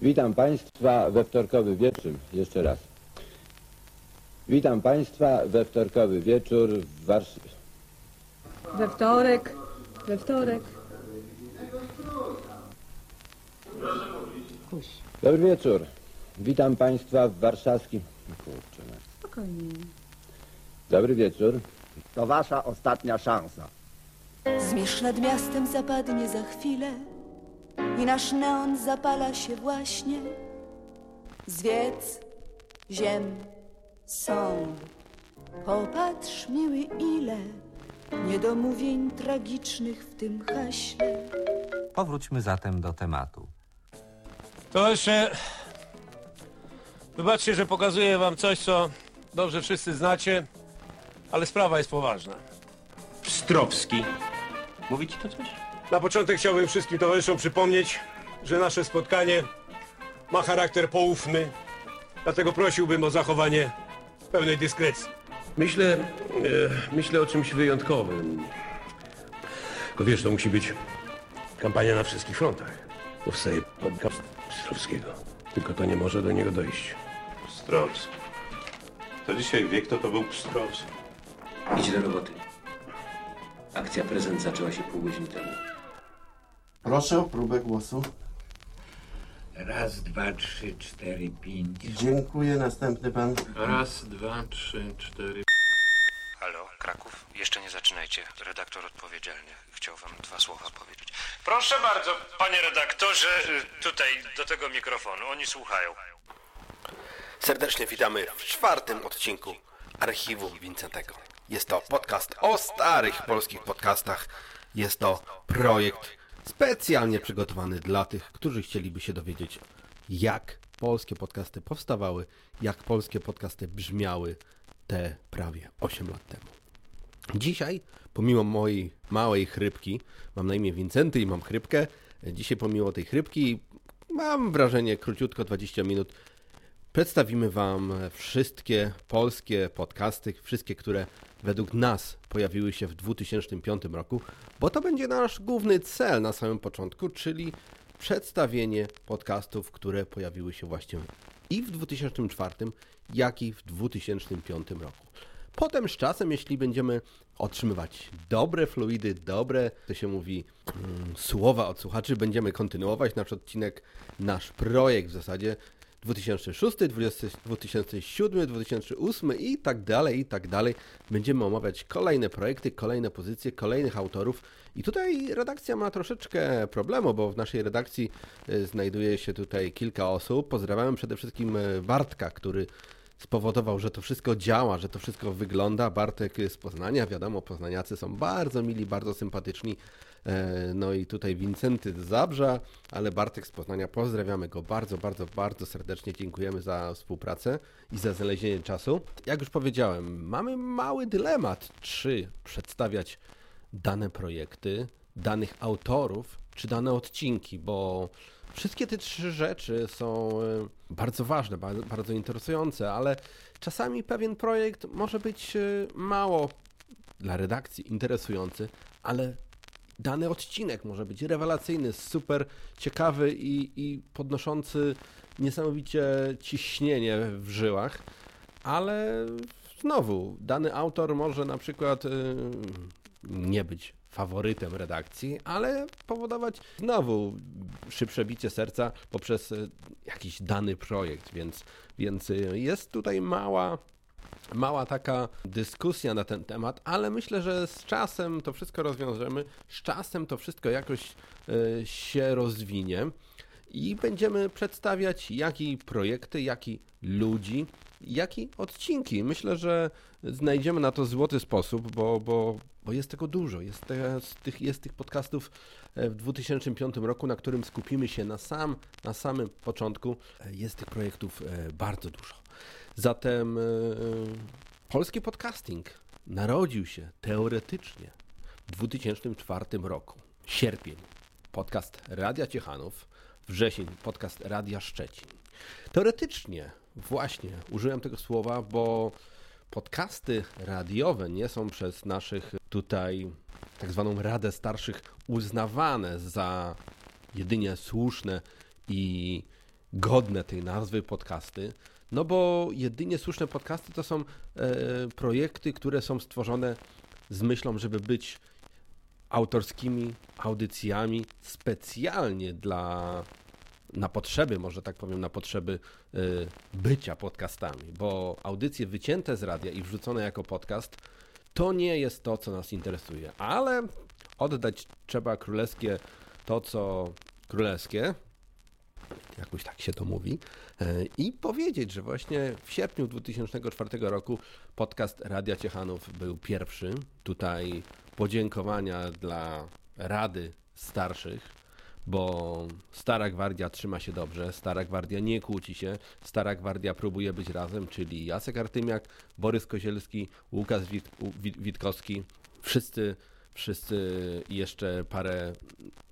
Witam Państwa we wtorkowy wieczór. Jeszcze raz. Witam Państwa we wtorkowy wieczór w Warszawie. We wtorek, we wtorek. Kuś, Dobry wieczór. Witam Państwa w warszawskim... Kurczę, no. spokojnie. Dobry wieczór. To wasza ostatnia szansa. Zmierzch nad miastem zapadnie za chwilę i nasz neon zapala się właśnie. Zwiedz ziem są. Popatrz, miły, ile niedomówień tragicznych w tym haśle. Powróćmy zatem do tematu. To jeszcze... Wybaczcie, że pokazuję wam coś, co dobrze wszyscy znacie, ale sprawa jest poważna. Pstrowski. Mówi ci to coś? Na początek chciałbym wszystkim towarzyszom przypomnieć, że nasze spotkanie ma charakter poufny, dlatego prosiłbym o zachowanie pewnej dyskrecji. Myślę, e, myślę o czymś wyjątkowym. Tylko wiesz, to musi być kampania na wszystkich frontach. Powstaje podcast Pstrowskiego. Tylko to nie może do niego dojść. Pstrowski. To dzisiaj wie, kto to był Pstrowski. Idź do roboty. Akcja prezent zaczęła się pół godziny temu. Proszę o próbę głosu. Raz, dwa, trzy, cztery, pięć. Dziękuję. Następny pan. Raz, dwa, trzy, cztery. Halo, Kraków? Jeszcze nie zaczynajcie. Redaktor odpowiedzialny chciał wam dwa słowa powiedzieć. Proszę bardzo, panie redaktorze, y, tutaj do tego mikrofonu. Oni słuchają. Serdecznie witamy w czwartym odcinku Archiwum Wincentego. Jest to podcast o starych polskich podcastach. Jest to projekt specjalnie przygotowany dla tych, którzy chcieliby się dowiedzieć, jak polskie podcasty powstawały, jak polskie podcasty brzmiały te prawie 8 lat temu. Dzisiaj, pomimo mojej małej chrypki, mam na imię Wincenty i mam chrypkę, dzisiaj pomimo tej chrypki mam wrażenie króciutko 20 minut Przedstawimy Wam wszystkie polskie podcasty, wszystkie, które według nas pojawiły się w 2005 roku, bo to będzie nasz główny cel na samym początku, czyli przedstawienie podcastów, które pojawiły się właśnie i w 2004, jak i w 2005 roku. Potem z czasem, jeśli będziemy otrzymywać dobre fluidy, dobre, to się mówi, mm, słowa od słuchaczy, będziemy kontynuować nasz odcinek, nasz projekt w zasadzie 2006, 2007, 2008 i tak dalej, i tak dalej. Będziemy omawiać kolejne projekty, kolejne pozycje, kolejnych autorów. I tutaj redakcja ma troszeczkę problemu, bo w naszej redakcji y, znajduje się tutaj kilka osób. Pozdrawiam przede wszystkim y, Bartka, który spowodował, że to wszystko działa, że to wszystko wygląda. Bartek z Poznania, wiadomo, poznaniacy są bardzo mili, bardzo sympatyczni. E, No i tutaj Wincenty z Zabrza, ale Bartek z Poznania, pozdrawiamy go bardzo, bardzo, bardzo serdecznie. Dziękujemy za współpracę i za znalezienie czasu. Jak już powiedziałem, mamy mały dylemat, czy przedstawiać dane projekty, danych autorów, czy dane odcinki, bo Wszystkie te trzy rzeczy są e, bardzo ważne, ba- bardzo interesujące, ale czasami pewien projekt może być e, mało dla redakcji interesujący, ale dany odcinek może być rewelacyjny, super ciekawy i, i podnoszący niesamowicie ciśnienie w żyłach, ale znowu dany autor może na przykład e, nie być faworytem redakcji, ale powodować znowu szybsze bicie serca poprzez e, jakiś dany projekt, więc, więc e, jest tutaj mała mała taka dyskusja na ten temat, ale myślę, że z czasem to wszystko rozwiążemy, z czasem to wszystko jakoś e, się rozwinie i będziemy przedstawiać jak i projekty, jak i ludzi, jak i odcinki. Myślę, że znajdziemy na to złoty sposób, bo, bo, bo jest tego dużo. Jest, te, tych, jest tych podcastów e, w 2005 roku, na którym skupimy się na, sam, na samym początku. E, Jest tych projektów e, bardzo dużo. Zatem polski podcasting narodził się teoretycznie w 2004 roku. Sierpień podcast Radia Ciechanów, wrzesień podcast Radia Szczecin. Teoretycznie właśnie użyłem tego słowa, bo podcasty radiowe nie są przez naszych tutaj tak zwaną Radę Starszych uznawane za jedynie słuszne i godne tej nazwy podcasty, no bo jedynie słuszne podcasty to są e, projekty, które są stworzone z myślą, żeby być autorskimi audycjami specjalnie dla na potrzeby, może tak powiem, na potrzeby y, bycia podcastami, bo audycje wycięte z radia i wrzucone jako podcast to nie jest to, co nas interesuje, ale oddać trzeba królewskie to, co królewskie, jakoś tak się to mówi, y, i powiedzieć, że właśnie w sierpniu 2004 roku podcast Radia Ciechanów był pierwszy. Tutaj podziękowania dla Rady Starszych, bo Stara Gwardia trzyma się dobrze, Stara Gwardia nie kłóci się, Stara Gwardia próbuje być razem, czyli Jacek Artymiak, Borys Kozielski, Łukasz Wit Wit Witkowski, wszyscy, wszyscy jeszcze parę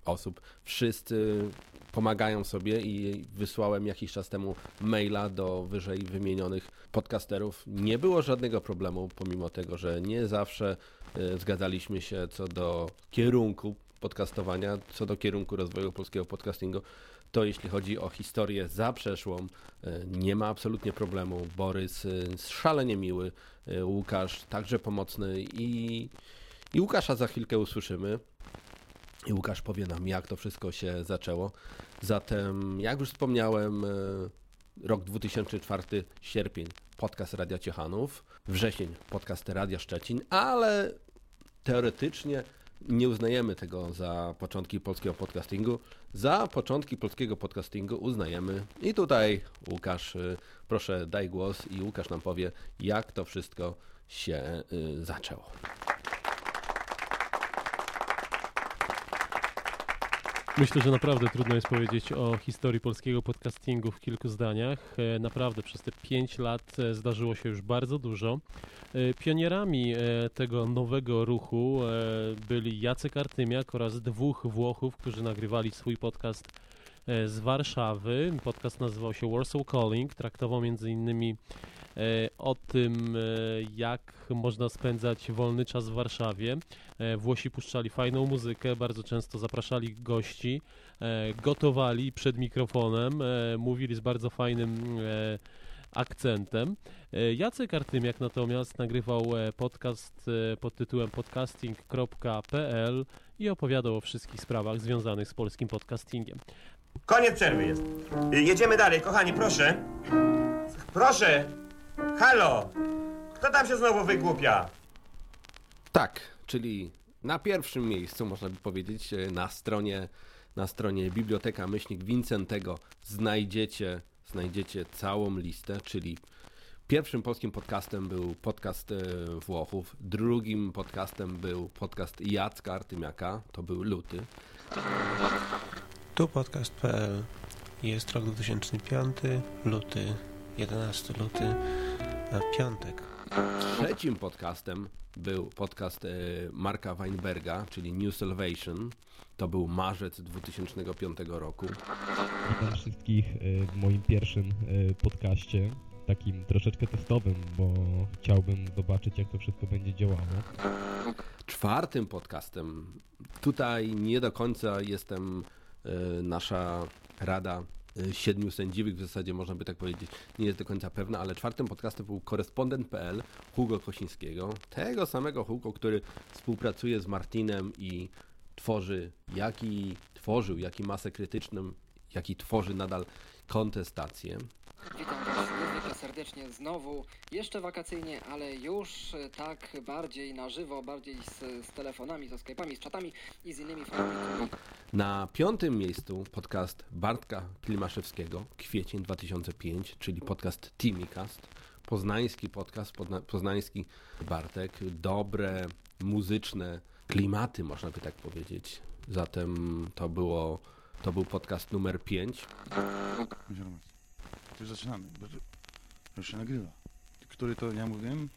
osób, wszyscy pomagają sobie i wysłałem jakiś czas temu maila do wyżej wymienionych podcasterów. Nie było żadnego problemu, pomimo tego, że nie zawsze y, zgadzaliśmy się co do kierunku podcastowania, co do kierunku rozwoju polskiego podcastingu, to jeśli chodzi o historię zaprzeszłą, e, nie ma absolutnie problemu. Borys e, szalenie miły, e, Łukasz także pomocny i, i Łukasza za chwilkę usłyszymy. I Łukasz powie nam, jak to wszystko się zaczęło. Zatem, jak już wspomniałem, rok 2004, sierpień, podcast Radia Ciechanów, wrzesień, podcast Radia Szczecin, ale teoretycznie nie uznajemy tego za początki polskiego podcastingu. Za początki polskiego podcastingu uznajemy i tutaj Łukasz, y, proszę daj głos i Łukasz nam powie, jak to wszystko się y, zaczęło. Myślę, że naprawdę trudno jest powiedzieć o historii polskiego podcastingu w kilku zdaniach. E, naprawdę przez te pięć lat e, zdarzyło się już bardzo dużo. E, pionierami tego nowego ruchu byli Jacek Artymiak oraz dwóch Włochów, którzy nagrywali swój podcast z Warszawy. Podcast nazywał się Warsaw Calling. Traktował między innymi o tym, e, jak można spędzać wolny czas w Warszawie. E, Włosi puszczali fajną muzykę, bardzo często zapraszali gości, gotowali przed mikrofonem, mówili z bardzo fajnym akcentem. Jacek Artymiak natomiast nagrywał podcast pod tytułem podcasting.pl i opowiadał o wszystkich sprawach związanych z polskim podcastingiem. Koniec przerwy jest. Jedziemy dalej, kochani, proszę. Proszę. Halo! Kto tam się znowu wygłupia? Tak, czyli na pierwszym miejscu, można by powiedzieć, e, na stronie, na stronie Biblioteka Myślnik Wincentego znajdziecie, znajdziecie całą listę, czyli pierwszym polskim podcastem był podcast e, Włochów, drugim podcastem był podcast Jacka Artymiaka, to był Luty. Tu podcast.pl jest rok 2005, luty 11 luty, piątek. Trzecim podcastem był podcast e, Marka Weinberga, czyli New Salvation. To był marzec 2005 roku. Witam wszystkich e, w moim pierwszym e, podcaście, takim troszeczkę testowym, bo chciałbym zobaczyć, jak to wszystko będzie działało. Czwartym podcastem, tutaj nie do końca jestem, nasza rada siedmiu sędziwych, w zasadzie można by tak powiedzieć, nie jest do końca pewna, ale czwartym podcastem był korespondent.pl Hugo Kosińskiego, tego samego Hugo, który współpracuje z Martinem i tworzy, jaki tworzył, jaki masę krytyczną, jaki tworzy nadal kontestację. Witam Was niezwykle serdecznie znowu, jeszcze wakacyjnie, ale już tak bardziej na żywo, bardziej z, z telefonami, ze Skype'ami, z czatami i z innymi formami. Na piątym miejscu podcast Bartka Klimaszewskiego, kwiecień 2005, czyli podcast Timicast. Poznański podcast, poznański Bartek. Dobre, muzyczne klimaty, można by tak powiedzieć. Zatem to było, to był podcast numer 5. Już zaczynamy, już się nagrywa. Który to ja mówiłem?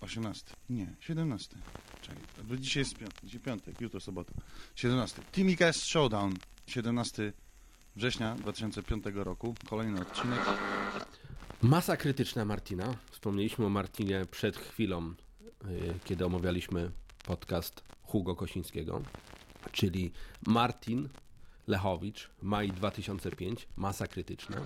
18. Nie, 17. Czekaj, bo dzisiaj jest piątek, dzisiaj piątek, jutro sobota. 17. Timicast Showdown. 17 września 2005 roku. Kolejny odcinek. Masa krytyczna Martina. Wspomnieliśmy o Martinie przed chwilą, yy, kiedy omawialiśmy podcast Hugo Kosińskiego. Czyli Martin Lechowicz, maj 2005, masa krytyczna.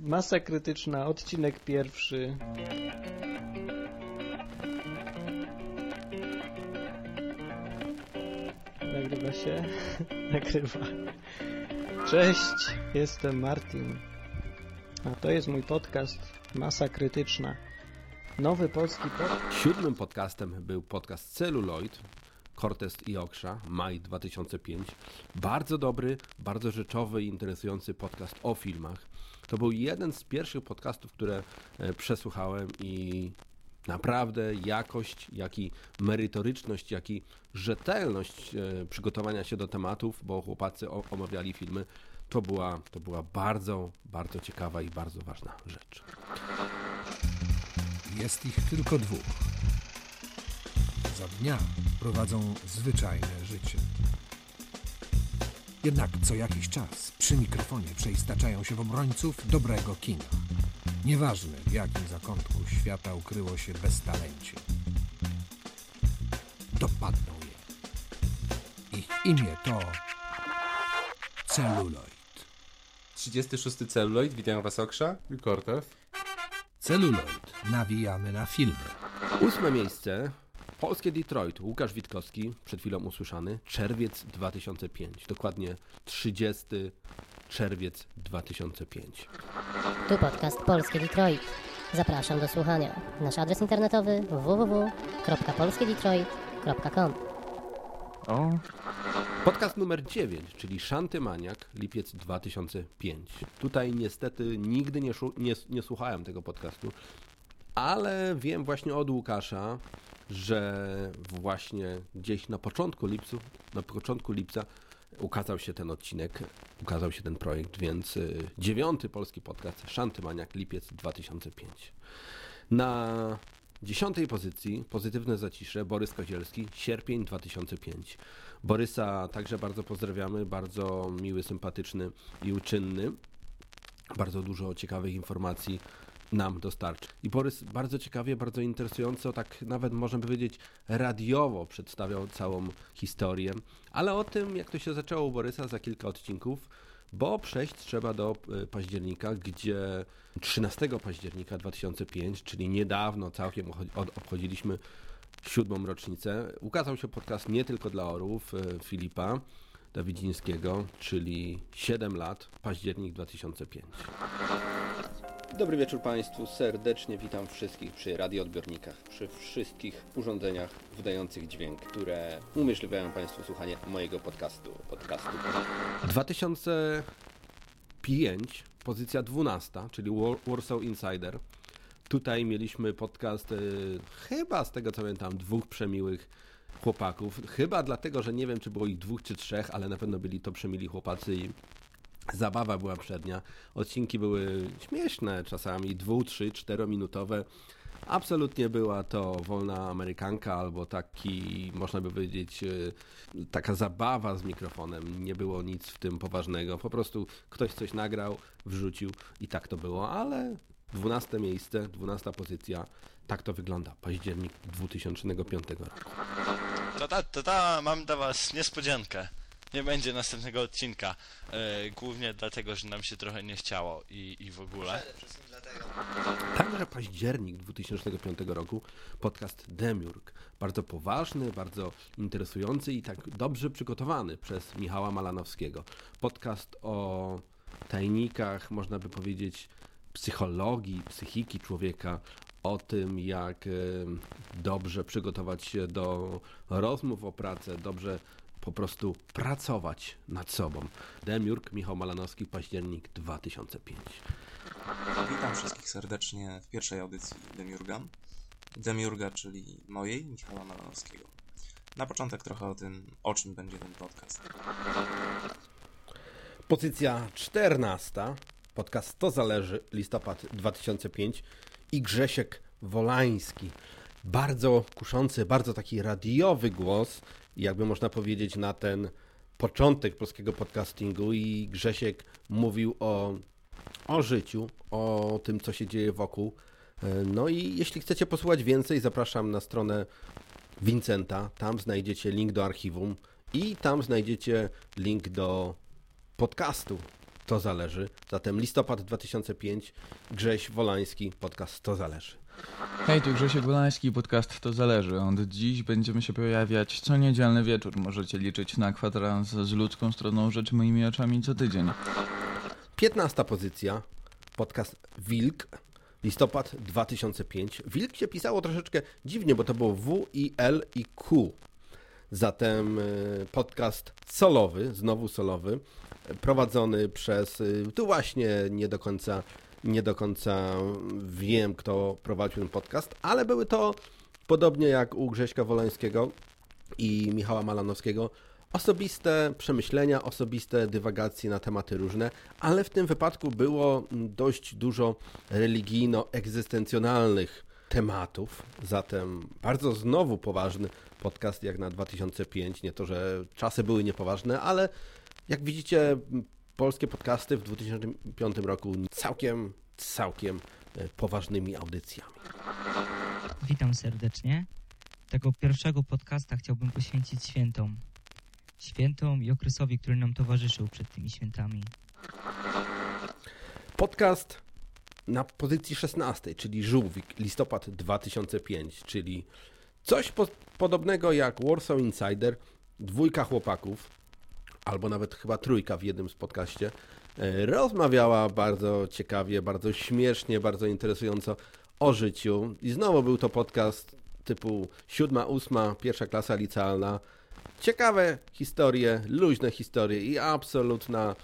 Masa krytyczna, odcinek pierwszy. Nagrywa się? Nagrywa. Cześć, jestem Martin. A to jest mój podcast Masa Krytyczna. Nowy polski podcast. Siódmym podcastem był podcast Celluloid, Cortez i Oksza, maj 2005. Bardzo dobry, bardzo rzeczowy i interesujący podcast o filmach. To był jeden z pierwszych podcastów, które e, przesłuchałem i naprawdę jakość, jak i merytoryczność, jak i rzetelność e, przygotowania się do tematów, bo chłopacy omawiali filmy, to była, to była bardzo, bardzo ciekawa i bardzo ważna rzecz. Jest ich tylko dwóch. Za dnia prowadzą zwyczajne życie. Jednak co jakiś czas przy mikrofonie przeistaczają się w obrońców dobrego kina. Nieważne w jakim zakątku świata ukryło się beztalencie. Dopadną je. Ich imię to Celuloid. 36 Celuloid, witam Was Oksza i Cortez. Celuloid. Nawijamy na filmy. Ósme miejsce. Polskie Detroit. Łukasz Witkowski, przed chwilą usłyszany. Czerwiec 2005. Dokładnie 30 czerwiec 2005. Tu podcast Polskie Detroit. Zapraszam do słuchania. Nasz adres internetowy www.polskiedetroit.com O. Podcast numer 9, czyli Szantymaniak, lipiec 2005. Tutaj niestety nigdy nie, nie, nie słuchałem tego podcastu, ale wiem właśnie od Łukasza, że właśnie gdzieś na początku lipcu, na początku lipca ukazał się ten odcinek, ukazał się ten projekt, więc y, dziewiąty polski podcast Szantymaniak, lipiec 2005. Na dziesiątej pozycji pozytywne zacisze Borys Kozielski, sierpień 2005. Borysa także bardzo pozdrawiamy, bardzo miły, sympatyczny i uczynny. Bardzo dużo ciekawych informacji nam dostarczy. I Borys bardzo ciekawie, bardzo interesująco, tak nawet można powiedzieć radiowo przedstawiał całą historię, ale o tym, jak to się zaczęło u Borysa za kilka odcinków, bo przejść trzeba do października, gdzie 13 października 2005, czyli niedawno całkiem obchodziliśmy siódmą rocznicę, ukazał się podcast nie tylko dla orłów Filipa Dawidzińskiego, czyli 7 lat, październik 2005. Dobry wieczór Państwu, serdecznie witam wszystkich przy radioodbiornikach, przy wszystkich urządzeniach wydających dźwięk, które umożliwiają Państwu słuchanie mojego podcastu. podcastu. 2005, pozycja 12, czyli Warsaw Insider. Tutaj mieliśmy podcast, y, chyba z tego co pamiętam, dwóch przemiłych chłopaków. Chyba dlatego, że nie wiem, czy było ich dwóch czy trzech, ale na pewno byli to przemili chłopacy i Zabawa była przednia. Odcinki były śmieszne czasami, dwu, trzy, czterominutowe. Absolutnie była to wolna amerykanka albo taki, można by powiedzieć, taka zabawa z mikrofonem. Nie było nic w tym poważnego. Po prostu ktoś coś nagrał, wrzucił i tak to było, ale 12 miejsce, 12 pozycja, tak to wygląda. Październik 2005 roku. Tata, tata, mam dla Was niespodziankę nie będzie następnego odcinka. E, głównie dlatego, że nam się trochę nie chciało i, i w ogóle. Przede wszystkim dlatego. Także październik 2005 roku podcast Demiurg. Bardzo poważny, bardzo interesujący i tak dobrze przygotowany przez Michała Malanowskiego. Podcast o tajnikach, można by powiedzieć, psychologii, psychiki człowieka, o tym, jak dobrze przygotować się do rozmów o pracę, dobrze po prostu pracować nad sobą. Demiurg, Michał Malanowski, październik 2005. Witam wszystkich serdecznie w pierwszej audycji Demiurga. Demiurga, czyli mojej, Michała Malanowskiego. Na początek trochę o tym, o czym będzie ten podcast. Pozycja 14. Podcast To Zależy, listopad 2005 i Grzesiek Wolański. Bardzo kuszący, bardzo taki radiowy głos, jakby można powiedzieć, na ten początek polskiego podcastingu i Grzesiek mówił o, o życiu, o tym, co się dzieje wokół. No i jeśli chcecie posłuchać więcej, zapraszam na stronę Vincenta. Tam znajdziecie link do archiwum i tam znajdziecie link do podcastu. To zależy. Zatem listopad 2005, Grześ Wolański, podcast To zależy. Hej, tu Grzesiek Wolański, podcast To Zależy. Od dziś będziemy się pojawiać co niedzielny wieczór. Możecie liczyć na kwadrans z ludzką stroną rzecz moimi oczami co tydzień. 15 pozycja, podcast Wilk, listopad 2005. Wilk się pisało troszeczkę dziwnie, bo to było W, I, L i Q. Zatem y, podcast solowy, znowu solowy, prowadzony przez, y, tu właśnie nie do końca, nie do końca wiem, kto prowadził ten podcast, ale były to, podobnie jak u Grześka Wolańskiego i Michała Malanowskiego, osobiste przemyślenia, osobiste dywagacje na tematy różne, ale w tym wypadku było dość dużo religijno-egzystencjonalnych tematów. Zatem bardzo znowu poważny podcast jak na 2005. Nie to, że czasy były niepoważne, ale jak widzicie, polskie podcasty w 2005 roku całkiem, całkiem e, poważnymi audycjami. Witam serdecznie. Tego pierwszego podcasta chciałbym poświęcić świętom. Świętom i okresowi, który nam towarzyszył przed tymi świętami. Podcast na pozycji 16, czyli Żółwik, listopad 2005, czyli coś po podobnego jak Warsaw Insider, dwójka chłopaków, albo nawet chyba trójka w jednym z podcaście, e, rozmawiała bardzo ciekawie, bardzo śmiesznie, bardzo interesująco o życiu. I znowu był to podcast typu siódma, ósma, pierwsza klasa licealna. Ciekawe historie, luźne historie i absolutna,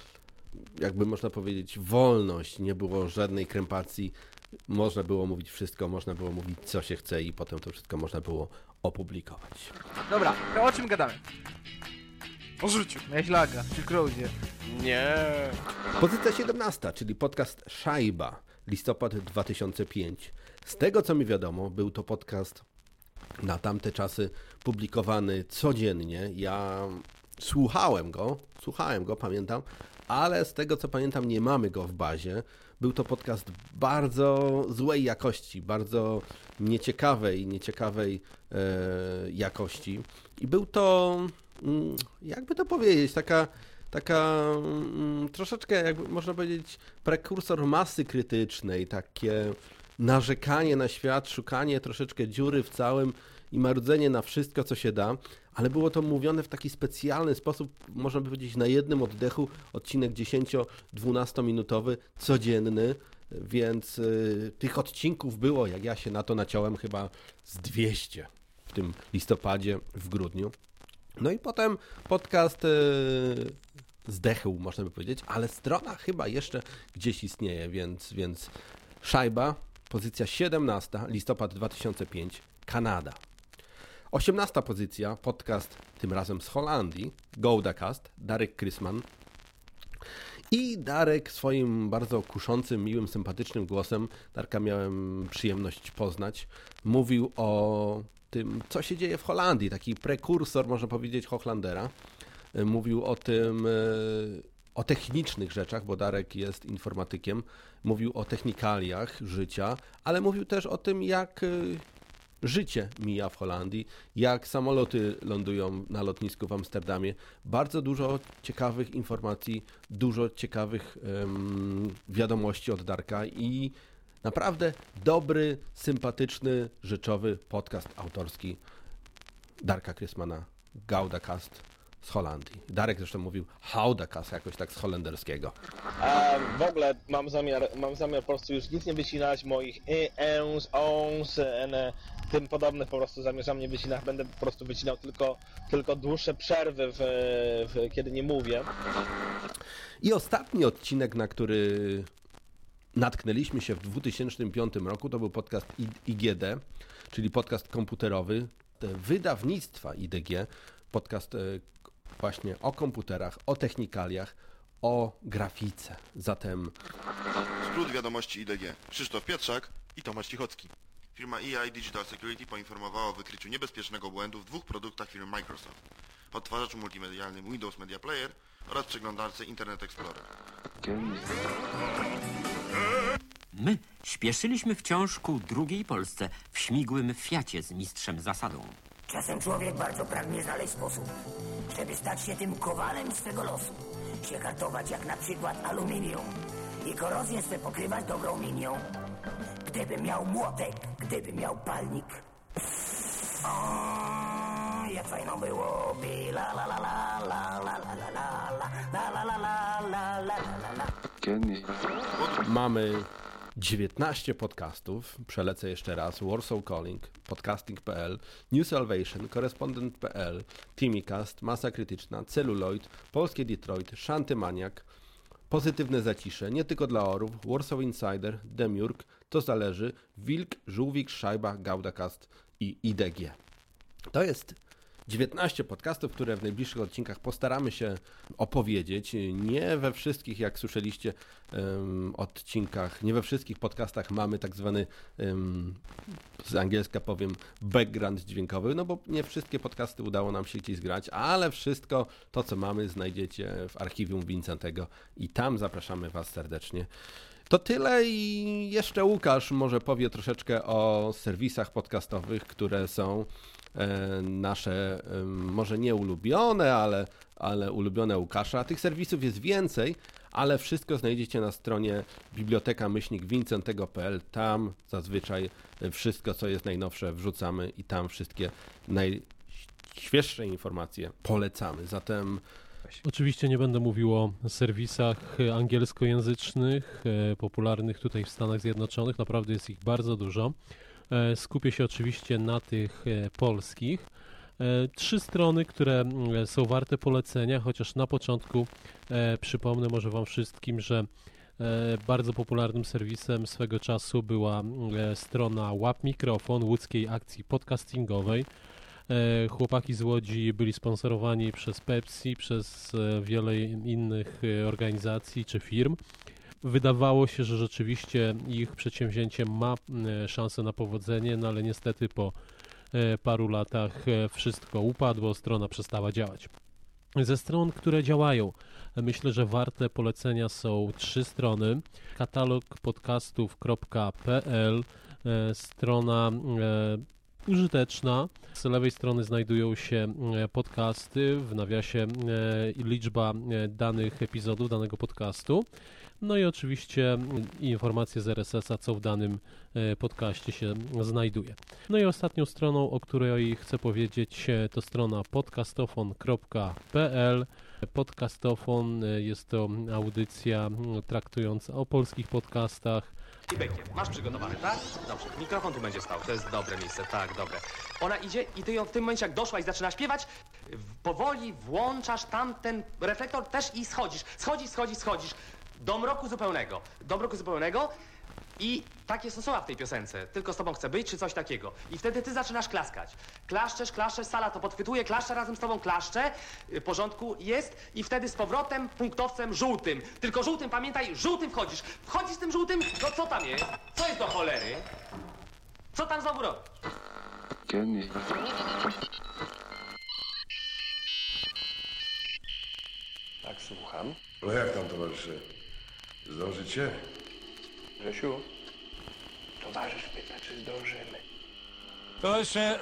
jakby można powiedzieć, wolność. Nie było żadnej krępacji. Można było mówić wszystko, można było mówić co się chce i potem to wszystko można było opublikować. Dobra, to o czym gadamy? O życiu. Miałeś laga, czy Crowdzie? Nie. Pozycja 17, czyli podcast Szajba, listopad 2005. Z tego co mi wiadomo, był to podcast na tamte czasy publikowany codziennie. Ja słuchałem go, słuchałem go, pamiętam, ale z tego co pamiętam, nie mamy go w bazie. Był to podcast bardzo złej jakości, bardzo nieciekawej, nieciekawej e, jakości. I był to, jakby to powiedzieć, taka taka mm, troszeczkę, jakby można powiedzieć, prekursor masy krytycznej, takie narzekanie na świat, szukanie troszeczkę dziury w całym i marudzenie na wszystko, co się da, ale było to mówione w taki specjalny sposób, można by powiedzieć, na jednym oddechu, odcinek 10-12 minutowy, codzienny, więc y, tych odcinków było, jak ja się na to naciąłem, chyba z 200 w tym listopadzie, w grudniu. No i potem podcast y, zdechł, można by powiedzieć, ale strona chyba jeszcze gdzieś istnieje, więc, więc szajba, pozycja 17, listopad 2005, Kanada. 18 pozycja, podcast tym razem z Holandii, Goldacast, Darek Krysman. I Darek swoim bardzo kuszącym, miłym, sympatycznym głosem, Darka miałem przyjemność poznać, mówił o tym, co się dzieje w Holandii, taki prekursor, można powiedzieć, Hochlandera. Mówił o tym, e, o technicznych rzeczach, bo Darek jest informatykiem. Mówił o technikaliach życia, ale mówił też o tym, jak e, życie mija w Holandii, jak samoloty lądują na lotnisku w Amsterdamie. Bardzo dużo ciekawych informacji, dużo ciekawych um, wiadomości od Darka i naprawdę dobry, sympatyczny, rzeczowy podcast autorski Darka Krysmana, Gaudacast z Holandii. Darek zresztą mówił Haudakas, jakoś tak z holenderskiego. W ogóle mam zamiar, mam zamiar po prostu już nic nie wycinać, moich y, ens, ons, n, tym podobnych po prostu zamierzam nie wycinać, będę po prostu wycinał tylko, tylko dłuższe przerwy, w, w, kiedy nie mówię. I ostatni odcinek, na który natknęliśmy się w 2005 roku, to był podcast IGD, czyli podcast komputerowy wydawnictwa IDG, podcast e, właśnie o komputerach, o technikaliach, o grafice. Zatem Skrót wiadomości IDG. Krzysztof Pietrzak i Tomasz Cichocki. Firma EI Digital Security poinformowała o wykryciu niebezpiecznego błędu w dwóch produktach firmy Microsoft. Odtwarzaczu multimedialnym Windows Media Player oraz przeglądarce Internet Explorer. My śpieszyliśmy wciąż ku drugiej Polsce w śmigłym Fiacie z mistrzem zasadą. Czasem człowiek bardzo pragnie znaleźć sposób, żeby stać się tym kowalem swego losu. Się hartować jak na przykład aluminium i korozję swe pokrywać dobrą linią. Gdybym miał młotek, gdybym miał palnik. O, jak fajno byłoby, la la la la la la la la la la la la Mamy 19 podcastów, przelecę jeszcze raz, Warsaw Calling, podcasting.pl, New Salvation, Correspondent.pl, Timicast, Masa Krytyczna, Celluloid, Polskie Detroit, Szantymaniak, Pozytywne Zacisze, Nie tylko dla orów, Warsaw Insider, Demiurg, To Zależy, Wilk, Żółwik, Szajba, Gaudacast i IDG. To jest 19 podcastów, które w najbliższych odcinkach postaramy się opowiedzieć. Nie we wszystkich, jak słyszeliście, odcinkach, nie we wszystkich podcastach mamy tak zwany, z angielska powiem, background dźwiękowy, no bo nie wszystkie podcasty udało nam się gdzieś zgrać, ale wszystko to, co mamy, znajdziecie w archiwum Vincentego i tam zapraszamy Was serdecznie. To tyle i jeszcze Łukasz może powie troszeczkę o serwisach podcastowych, które są e, nasze, e, może nie ulubione, ale, ale ulubione Łukasza. Tych serwisów jest więcej, ale wszystko znajdziecie na stronie biblioteka myślnik vincentego.pl. Tam zazwyczaj wszystko, co jest najnowsze, wrzucamy i tam wszystkie najświeższe informacje polecamy. Zatem Oczywiście nie będę mówił o serwisach angielskojęzycznych, e, popularnych tutaj w Stanach Zjednoczonych. Naprawdę jest ich bardzo dużo. E, skupię się oczywiście na tych e, polskich. Trzy strony, które są warte polecenia, chociaż na początku przypomnę może Wam wszystkim, że bardzo popularnym serwisem swego czasu była strona Łap Mikrofon łódzkiej akcji podcastingowej. Chłopaki z Łodzi byli sponsorowani przez Pepsi, przez wiele innych organizacji czy firm. Wydawało się, że rzeczywiście ich przedsięwzięcie ma szansę na powodzenie, no ale niestety po paru latach wszystko upadło, strona przestała działać. Ze stron, które działają, myślę, że warte polecenia są trzy strony. Katalog podcastów.pl, strona użyteczna. Z lewej strony znajdują się podcasty, w nawiasie liczba danych epizodów danego podcastu. No i oczywiście informacje z RSS-a, co w danym podcaście się znajduje. No i ostatnią stroną, o której chcę powiedzieć, to strona podcastofon.pl. Podcastofon jest to audycja traktująca o polskich podcastach. I. Masz przygotowany, tak? Dobrze. Mikrofon tu będzie stał. To jest dobre miejsce, tak, dobre. Ona idzie i ty ją w tym momencie, jak doszła i zaczyna śpiewać, powoli włączasz tamten reflektor też i schodzisz. Schodzisz, schodzisz, schodzisz. Do mroku zupełnego. Do mroku zupełnego. I takie są słowa w tej piosence. Tylko z tobą chcę być, czy coś takiego. I wtedy ty zaczynasz klaskać. Klaszczesz, klaszczesz, sala to podchwytuje, klaszcze razem z tobą, klaszcze. W porządku jest. I wtedy z powrotem punktowcem żółtym. Tylko żółtym, pamiętaj, żółtym wchodzisz. Wchodzisz z tym żółtym, no co tam jest? Co jest do cholery? Co tam znowu robisz? Tak, słucham. No jak tam, towarzysze? Zdążycie? Grzesiu, towarzysz pyta, czy zdążymy. To jeszcze...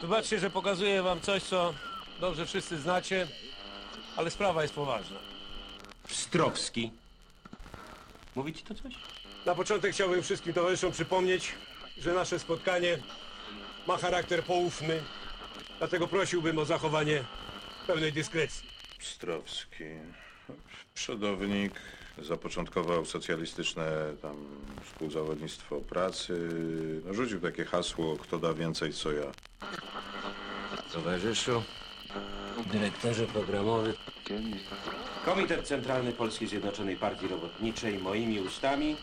Wybaczcie, że pokazuję wam coś, co dobrze wszyscy znacie, ale sprawa jest poważna. Pstrowski. Mówi ci to coś? Na początek chciałbym wszystkim towarzyszom przypomnieć, że nasze spotkanie ma charakter poufny, dlatego prosiłbym o zachowanie pełnej dyskrecji. Pstrowski. Przodownik. Zapoczątkował socjalistyczne tam współzawodnictwo pracy. No, rzucił takie hasło, kto da więcej co ja. Towarzyszu, dyrektorze programowy, Komitet Centralny Polskiej Zjednoczonej Partii Robotniczej moimi ustami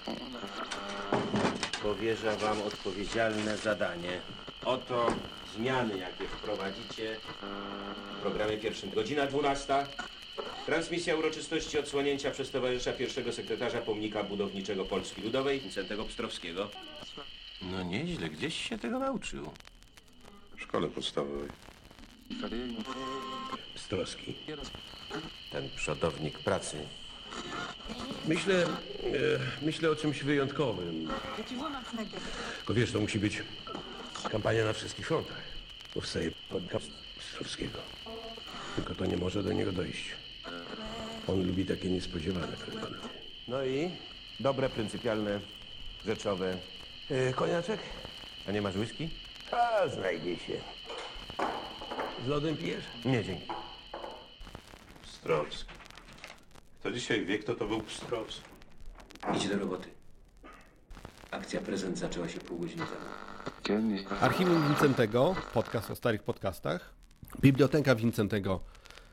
powierza wam odpowiedzialne zadanie. Oto zmiany, jakie wprowadzicie w programie pierwszym. Godzina 12. Transmisja uroczystości odsłonięcia przez towarzysza pierwszego sekretarza pomnika budowniczego Polski Ludowej, Wincentego Pstrowskiego. No nieźle, gdzieś się tego nauczył. W szkole podstawowej. Pstrowski. Ten przodownik pracy. Myślę, e, myślę o czymś wyjątkowym. Tylko wiesz, to musi być Kampania na wszystkich frontach. Powstaje podcast Pstrowskiego. Tylko to nie może do niego dojść. On lubi takie niespodziewane. No i dobre, pryncypialne, rzeczowe. Yy, koniaczek? A nie masz whisky? A, znajdzie się. Z lodem pijesz? Nie, dzięki. Pstrowski. Kto dzisiaj wie, kto to był Pstrowski? Idź do roboty. Akcja prezent zaczęła się pół godziny temu. Archiwum Wincentego, podcast o starych podcastach. Biblioteka Wincentego,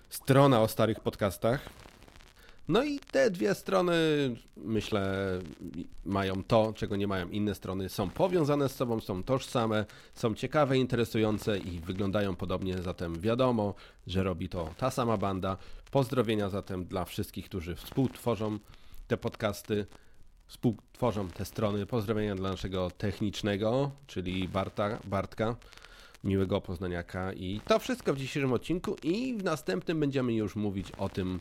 strona o starych podcastach. No i te dwie strony, myślę, mają to, czego nie mają inne strony. Są powiązane z sobą, są tożsame, są ciekawe, interesujące i wyglądają podobnie. Zatem wiadomo, że robi to ta sama banda. Pozdrowienia zatem dla wszystkich, którzy współtworzą te podcasty, współtworzą te strony. Pozdrowienia dla naszego technicznego, czyli Barta, Bartka miłego poznaniaka i to wszystko w dzisiejszym odcinku i w następnym będziemy już mówić o tym,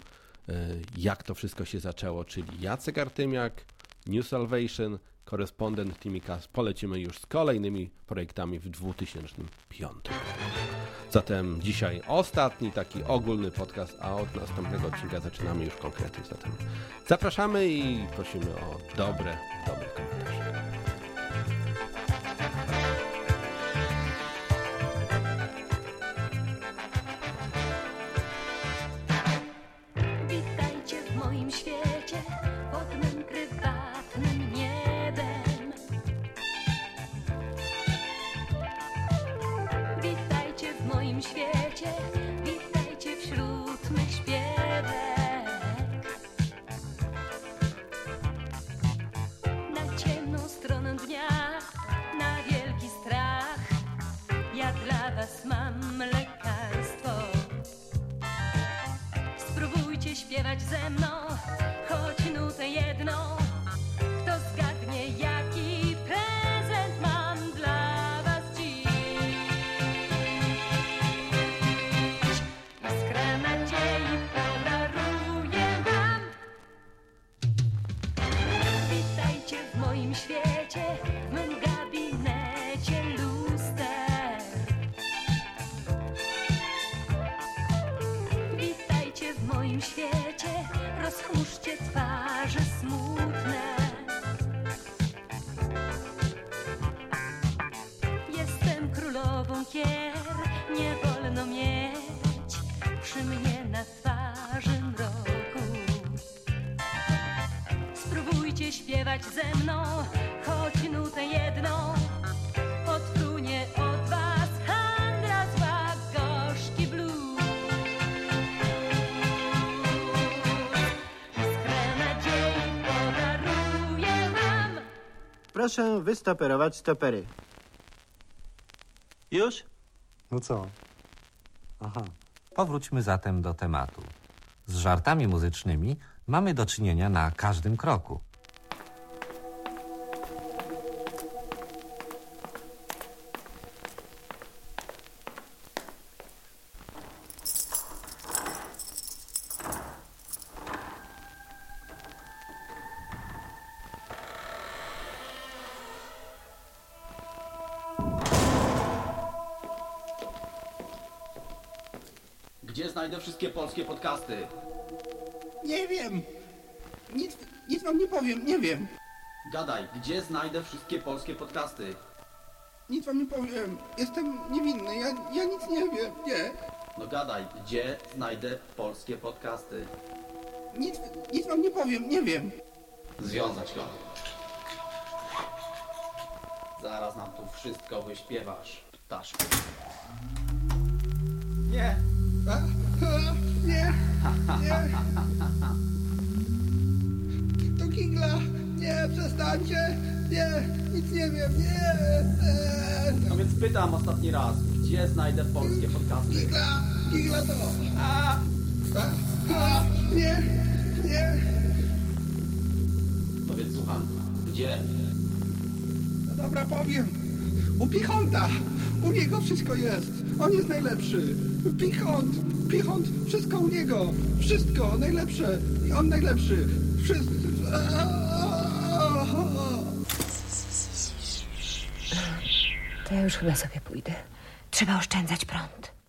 jak to wszystko się zaczęło, czyli Jacek Artymiak, New Salvation, korespondent Timikas. Polecimy już z kolejnymi projektami w 2005. Zatem dzisiaj ostatni taki ogólny podcast, a od następnego odcinka zaczynamy już konkretnie. Zatem zapraszamy i prosimy o dobre, dobre komentarze. Proszę wystoperować stopery. Już? No co? Aha. Powróćmy zatem do tematu. Z żartami muzycznymi mamy do czynienia na każdym kroku. Wszystkie polskie podcasty? Nie wiem. Nic, nic wam nie powiem, nie wiem. Gadaj, gdzie znajdę wszystkie polskie podcasty? Nic wam nie powiem. Jestem niewinny, ja, ja nic nie wiem, nie. No gadaj, gdzie znajdę polskie podcasty? Nic, nic wam nie powiem, nie wiem. Związać go. Zaraz nam tu wszystko wyśpiewasz, ptaszku. Nie. A, nie, nie. To Kingla. Nie, przestańcie. Nie, nic nie wiem, nie. No więc pytam ostatni raz, gdzie znajdę polskie podcasty? Kingla, Kingla to. A, a, nie, nie. No więc słucham, gdzie? No dobra, powiem. U Pichonta. U niego wszystko jest. On jest najlepszy. Pichont. Pichont. Wszystko u niego. Wszystko. Najlepsze. I on najlepszy. Wszystko. To ja już chyba sobie pójdę. Trzeba oszczędzać prąd.